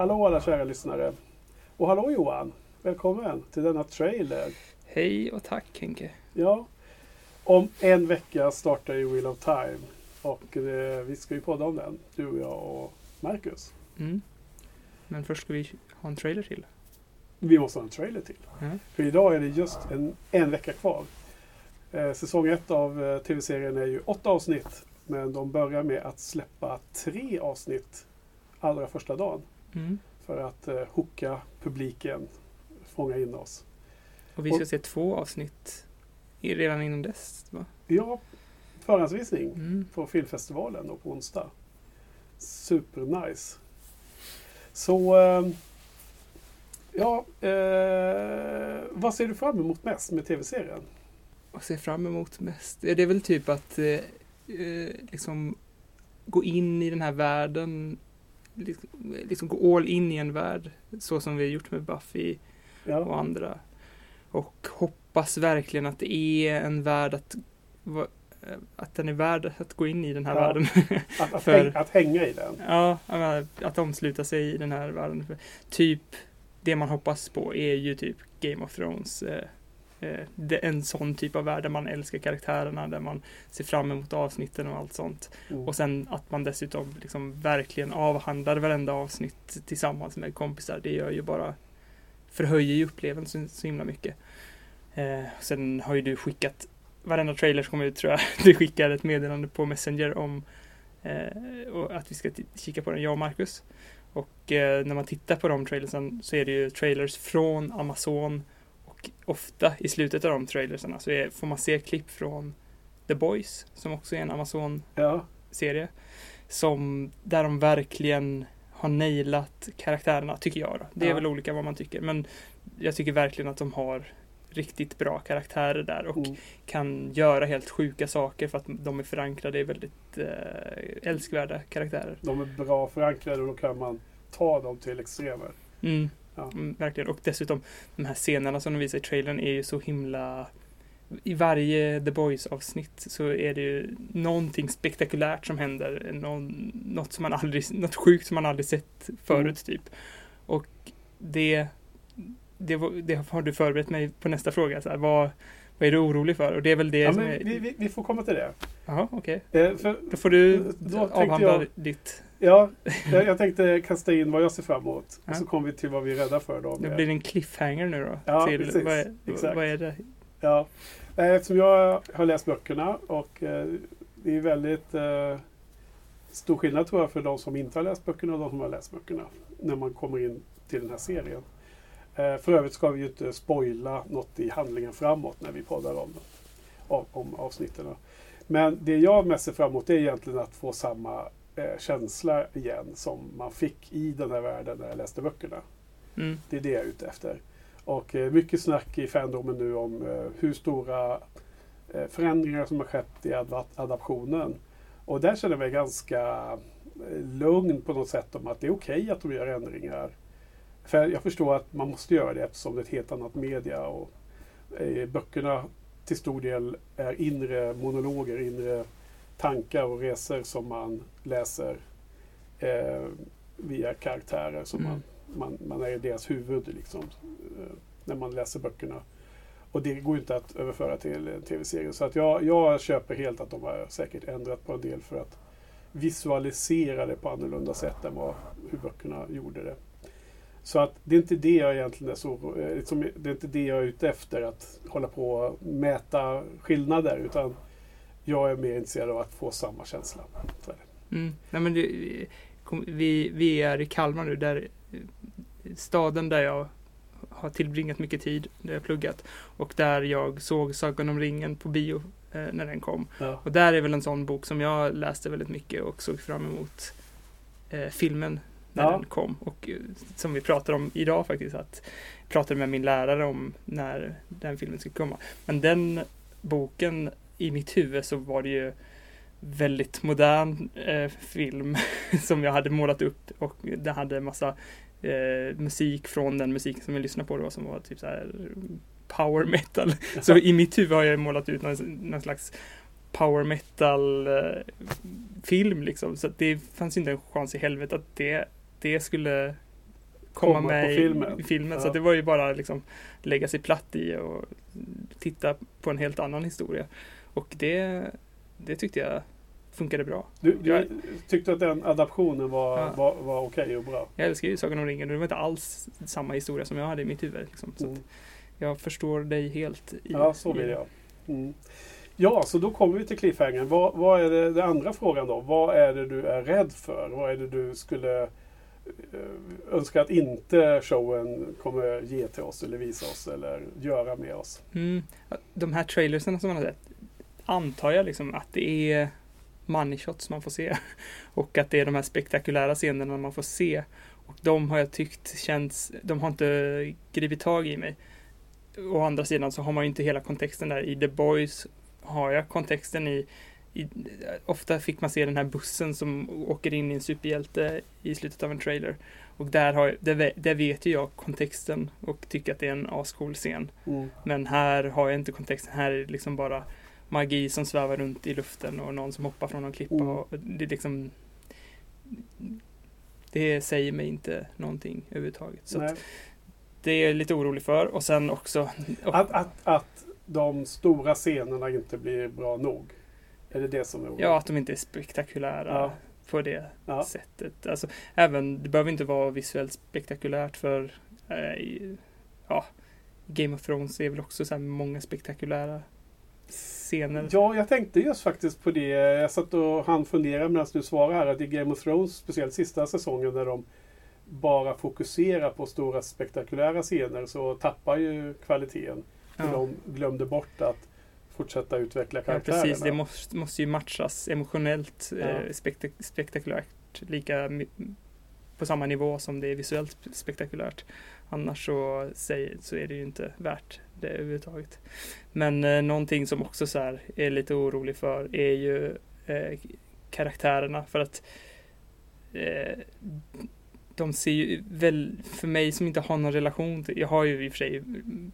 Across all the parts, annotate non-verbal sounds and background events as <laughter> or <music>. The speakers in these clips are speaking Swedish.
Hallå alla kära lyssnare. Och hallå Johan. Välkommen till denna trailer. Hej och tack Henke. Ja, om en vecka startar ju Wheel of Time. Och eh, vi ska ju podda om den. Du och jag och Marcus. Mm. Men först ska vi ha en trailer till. Vi måste ha en trailer till. Mm. För idag är det just en, en vecka kvar. Eh, säsong ett av eh, tv-serien är ju åtta avsnitt. Men de börjar med att släppa tre avsnitt allra första dagen. Mm. För att eh, hooka publiken, fånga in oss. Och vi ska Och- se två avsnitt redan innan dess. Va? Ja, förhandsvisning Mm. på filmfestivalen då på onsdag. Supernice. Så, eh, ja, eh, vad ser du fram emot mest med tv-serien? Och ser fram emot mest. Ja, Det är väl typ att eh, eh, liksom gå in i den här världen. Liksom, liksom gå all in i en värld. Så som vi har gjort med Buffy och Ja, andra. Och hoppas verkligen att det är en värld att eh, att den är värd att gå in i den här Ja. världen. att, att, <laughs> för- häng, att hänga i den. Ja, att omsluta sig i den här världen. För Typ, det man hoppas på är ju typ Game of Thrones. Eh, det, en sån typ av värld där man älskar karaktärerna, där man ser fram emot avsnitten och allt sånt. Mm. Och sen att man dessutom liksom verkligen avhandlar varenda avsnitt tillsammans med kompisar. Det gör ju bara, förhöjer ju upplevelsen så himla mycket. Eh, sen har ju du skickat, varenda trailer som kommer ut tror jag, <laughs> du skickar ett meddelande på Messenger om eh, att vi ska kika på den, jag och Marcus. Och eh, när man tittar på de trailersen så är det ju trailers från Amazon och ofta i slutet av de trailersarna så är, får man se klipp från The Boys som också är en Amazon Ja, serie. Som, där de verkligen har nailat karaktärerna, tycker jag. Då. Det är Ja. väl olika vad man tycker. Men jag tycker verkligen att de har riktigt bra karaktärer där och mm. kan göra helt sjuka saker för att de är förankrade i väldigt eh, älskvärda karaktärer. de är bra förankrade och då kan man ta dem till extremer. Mm. Ja. Mm, verkligen. Och dessutom de här scenerna som de visar i trailern är ju så himla i varje The Boys avsnitt så är det ju någonting spektakulärt som händer. Någon, något, som man aldrig, något sjukt som man aldrig sett förut typ. Och det, det, det har du förberett mig på nästa fråga. Så här, vad, vad är du orolig för? Och det är väl det Ja, som är... vi, vi, vi får komma till det. Jaha, okej. Eh, för, Då får du Då avhandla jag- ditt... ja, jag, jag tänkte kasta in vad jag ser fram emot. Ja. Och så kommer vi till vad vi är rädda för. Då, Det blir en cliffhanger nu då. Ja, till, precis. vad, är, Exakt. vad är det? Ja, eh, eftersom jag har läst böckerna och eh, det är väldigt eh, stor skillnad tror jag för de som inte har läst böckerna och de som har läst böckerna när man kommer in till den här serien. Eh, för övrigt ska vi ju inte spoila något i handlingen framåt när vi poddar om, om, om avsnitten. Men det jag mest ser fram emot är egentligen att få samma eh, känsla igen som man fick i den här världen när jag läste böckerna. Mm. Det är det jag är ute efter. Och eh, mycket snack i fandomen nu om eh, hur stora förändringar som har skett i ad- adaptionen. Och där känner jag mig ganska lugn på något sätt om att det är okej att de gör ändringar. För jag förstår att man måste göra det eftersom det är ett helt annat media. Och, eh, böckerna till stor del är inre monologer, inre tankar och resor som man läser eh, via karaktärer som Mm. man man, man är i deras huvud liksom, eh, när man läser böckerna. Och det går inte att överföra till en tv-serie. Så att jag, jag köper helt att de har säkert ändrat på en del för att visualisera det på annorlunda sätt än vad, hur böckerna gjorde det. Så att det är inte det jag egentligen är så eh, liksom, Det är inte det jag är ute efter, att hålla på och mäta skillnader. Utan jag är mer intresserad av att få samma känsla. Mm. Nej, men det, vi, vi är i Kalmar nu, där eh, staden där jag har tillbringat mycket tid, där jag pluggat och där jag såg Sagan om ringen på bio eh, när den kom. Ja. Och där är väl en sån bok som jag läste väldigt mycket och såg fram emot eh, filmen när Ja. den kom. Och eh, som vi pratar om idag faktiskt, att jag pratade med min lärare om när den filmen skulle komma. Men den boken, i mitt huvud så var det ju väldigt modern eh, film <laughs> som jag hade målat upp och det hade massa eh, musik från den musiken som jag lyssnade på då som var typ så här power metal. Så i mitt huvud har jag målat ut någon, någon slags power metal eh, film liksom. Så det fanns inte en chans i helvete att det, det skulle komma, Komma med på i filmen. filmen. Ja. Så det var ju bara liksom lägga sig platt i och titta på en helt annan historia. Och det, det tyckte jag funkade bra. Du, du Jag- tyckte att den adaptionen var, Ja. var, var okej och bra? Jag älskar ju Sagan om ringen och det var inte alls samma historia som jag hade i mitt huvud. Liksom. Så Mm. jag förstår dig helt. I, Ja, så vill jag. Mm. Ja, så då kommer vi till cliffhangern. Vad, vad är det, den andra frågan då? Vad är det du är rädd för? Vad är det du skulle Eh, önskar att inte showen kommer ge till oss eller visa oss eller göra med oss? Mm. De här trailersen som man har sett antar jag liksom att det är money shots man får se. <laughs> Och att det är de här spektakulära scenerna man får se. Och de har jag tyckt känts, de har inte gripit tag i mig. Å andra sidan så har man ju inte hela kontexten där. I The Boys har jag kontexten i, i ofta fick man se den här bussen som åker in i en superhjälte i slutet av en trailer. Och där, har, där, där vet ju jag kontexten och tycker att det är en ascool scen. Mm. Men här har jag inte kontexten. Här är det liksom bara magi som svävar runt i luften och någon som hoppar från någon klippa. Mm. Och det är liksom Det säger mig inte någonting överhuvudtaget. Så det är jag lite orolig för. Och sen också och, Att, att, att de stora scenerna inte blir bra nog? Är det det som är oroligt? Ja, att de inte är spektakulära Ja. på det Ja. sättet. Alltså, även, det behöver inte vara visuellt spektakulärt för eh, ja, Game of Thrones är väl också så här många spektakulära scener. Ja, jag tänkte just faktiskt på det. Jag satt och han fundera medan du svarade här att i Game of Thrones, speciellt sista säsongen när de bara fokuserar på stora spektakulära scener så tappar ju kvaliteten. För Ja. de glömde bort att fortsätta utveckla Ja, karaktärerna. precis. Det måste, måste ju matchas emotionellt Ja. eh, spektak spektakulärt. Lika på samma nivå som det är visuellt sp- spektakulärt. Annars så, så är det ju inte värt det överhuvudtaget. Men eh, någonting som också så här är lite orolig för är ju eh, karaktärerna. För att eh, de ser ju väl, för mig som inte har någon relation till, jag har ju i och för sig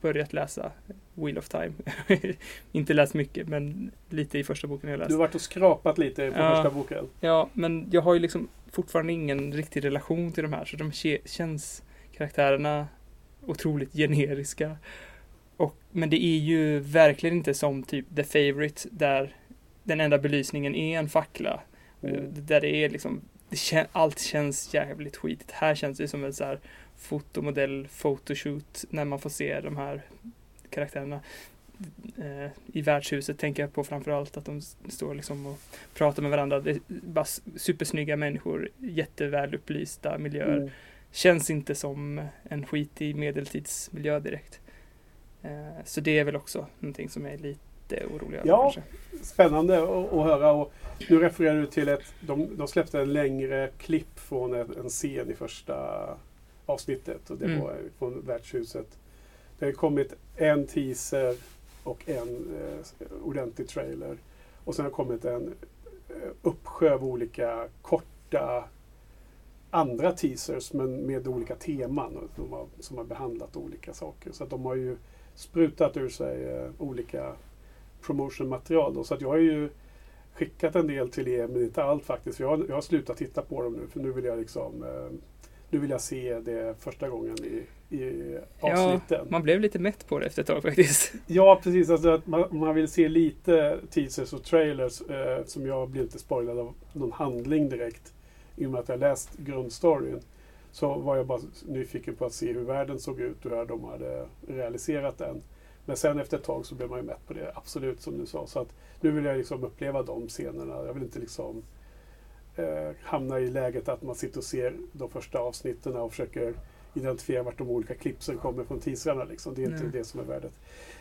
börjat läsa Wheel of Time. <laughs> inte läst mycket, men lite i första boken jag läst. Du har varit och skrapat lite på Ja. första boken. Ja, men jag har ju liksom fortfarande ingen riktig relation till de här, så de känns karaktärerna otroligt generiska. Och, men det är ju verkligen inte som typ The Favourite där den enda belysningen är en fackla. Mm. Där det är liksom, kän, allt känns jävligt skitigt. Här känns det som en så här fotomodell, photoshoot, när man får se de här karaktärerna. Eh, I värdshuset tänker jag på framförallt att de står liksom och pratar med varandra. Det är bara supersnygga människor, jättevälupplysta miljöer. Mm. Känns inte som en skitig medeltidsmiljö direkt. Eh, så det är väl också någonting som jag är lite orolig över. Ja. kanske. Spännande att, att höra. Och nu refererar du till ett, de, de släppte en längre klipp från en, en scen i första avsnittet. Och det Mm. var från värdshuset. Det har kommit en teaser och en eh, ordentlig trailer. Och sen har kommit en eh, uppsjö av olika korta andra teasers men med olika teman och som har, som har behandlat olika saker. Så att de har ju sprutat ur sig eh, olika promotionmaterial. Så att jag har ju skickat en del till er, men inte allt faktiskt. Jag, har, jag har slutat titta på dem nu, för nu vill jag liksom eh, nu vill jag se det första gången i, i avsnitten. Man blev lite mätt på det efter ett tag faktiskt. <laughs> Ja, precis. Alltså att man, man vill se lite teasers och trailers eh, som jag blir inte spoilad av någon handling direkt. I och med att jag läst grundstoryn. Så var jag bara nyfiken på att se hur världen såg ut och hur de hade realiserat den. Men sen efter ett tag så blev man ju mätt på det, absolut som du sa. Så att nu vill jag liksom uppleva de scenerna. Jag vill inte liksom eh, hamna i läget att man sitter och ser de första avsnitten och försöker identifiera vart de olika klippsen kommer från teaserna. Liksom. Det är inte Nej. det som är värdet.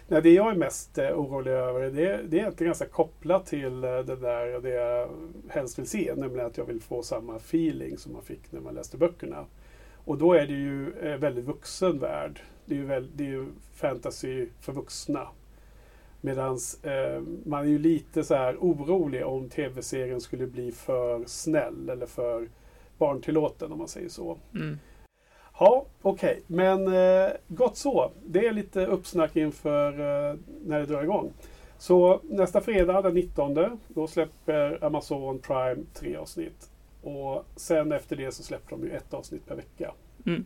Nej, det jag är mest eh, orolig över det, det är egentligen ganska kopplat till eh, det där det jag helst vill se. Nämligen att jag vill få samma feeling som man fick när man läste böckerna. Och då är det ju eh, väldigt vuxen värld. Det är ju, väl, det är ju fantasy för vuxna. Medan eh, man är ju lite så här orolig om tv-serien skulle bli för snäll eller för barntillåten om man säger så. Mm. Ja, okej. Men eh, gott så. Det är lite uppsnack inför eh, när det drar igång. Så nästa fredag den 19 då släpper Amazon Prime tre avsnitt. Och sen efter det så släpper de ju ett avsnitt per vecka. Mm.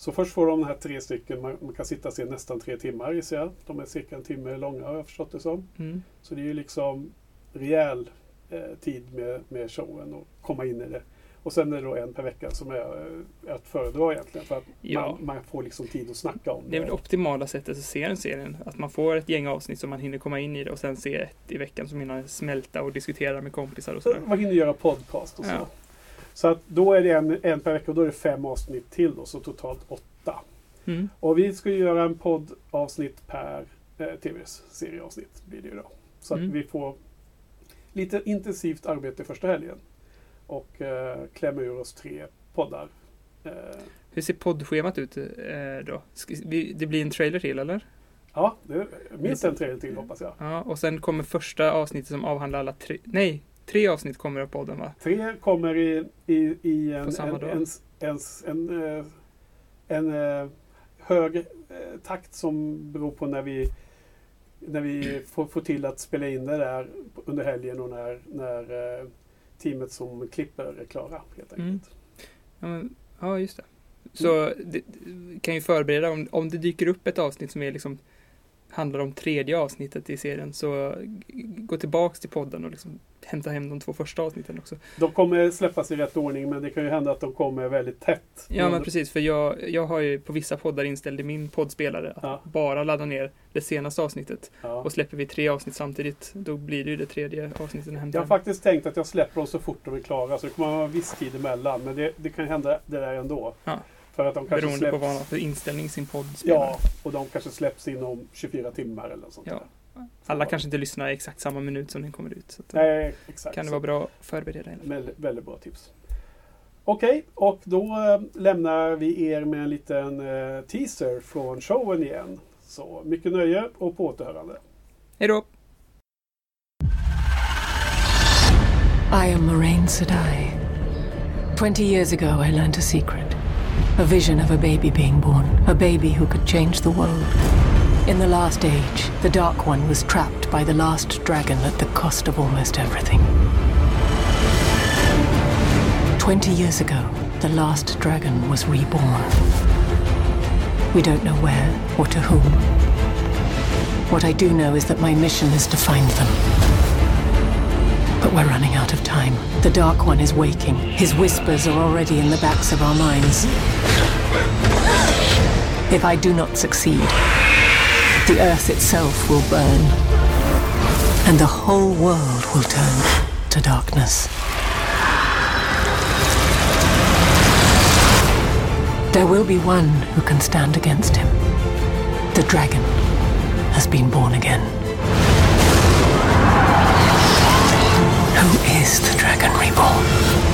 Så först får de de här tre stycken, man, man kan sitta se nästan tre timmar gissar jag. De är cirka en timme långa har jag förstått det som. Mm. Så det är ju liksom rejäl eh, tid med, med showen och komma in i det. Och sen är det då en per vecka som är eh, att föredra egentligen. För att Ja. man, man får liksom tid att snacka om Det är väl optimala sättet att se den serien. Att man får ett gäng avsnitt som man hinner komma in i det och sen se ett i veckan som hinner smälta och diskutera med kompisar och sådär. Man hinner göra podcast och så. Ja. Så att då är det en, en per vecka och då är det fem avsnitt till då, så totalt åtta. Mm. Och vi ska göra en poddavsnitt per eh, tv-serieavsnitt. Blir det ju då. Så Mm. att vi får lite intensivt arbete första helgen. Och eh, klämma ur oss tre poddar. Eh, Hur ser poddschemat ut eh, då? Det blir en trailer till eller? ja, det minst en trailer till hoppas jag. Ja, och sen kommer första avsnittet som avhandlar alla tre, nej, tre avsnitt kommer av podden va? Tre kommer i, i, i en, På samma en, dag. en, en, en, eh, en, eh, hög eh, takt som beror på när vi, när vi får, får till att spela in det där under helgen och när, när eh, teamet som klipper är klara. Helt enkelt. Mm. Ja, men, ja just det. Så det, det kan ju förbereda om, om det dyker upp ett avsnitt som är liksom handlar om tredje avsnittet i serien så gå tillbaks till podden och liksom hämta hem de två första avsnitten också. De kommer släppas i rätt ordning men det kan ju hända att de kommer väldigt tätt. Ja men precis, för jag, jag har ju på vissa poddar inställd i min poddspelare att Ja. bara ladda ner det senaste avsnittet. Ja. Och släpper vi tre avsnitt samtidigt, då blir det ju det tredje avsnittet Jag har hem. faktiskt tänkt att jag släpper dem så fort de är klara så det kommer vara en viss tid emellan. Men det, det kan hända det där ändå. Ja. För att de kanske Beroende släpps, på vad man har för inställning i sin poddspelare. Ja, och de kanske släpps inom 24 timmar eller något sånt Ja. där. Alla kanske inte lyssnar exakt samma minut som den kommer ut. Så att, Nej, exakt. kan det vara bra att förbereda. Väldigt, väldigt bra tips. Okej, och då eh, lämnar vi er med en liten eh, teaser från showen igen. Så mycket nöje och på återhörande. Hej då! I am Moraine Sedai. Twenty years ago, I learned a secret. A vision of a baby being born. A baby who could change the world. In the last age, the Dark One was trapped by the last dragon at the cost of almost everything. Twenty years ago, the last dragon was reborn. We don't know where or to whom. What I do know is that my mission is to find them. But we're running out of time. The Dark One is waking. His whispers are already in the backs of our minds. If I do not succeed, the Earth itself will burn, and the whole world will turn to darkness. There will be one who can stand against him. The dragon has been born again. Who is the dragon reborn?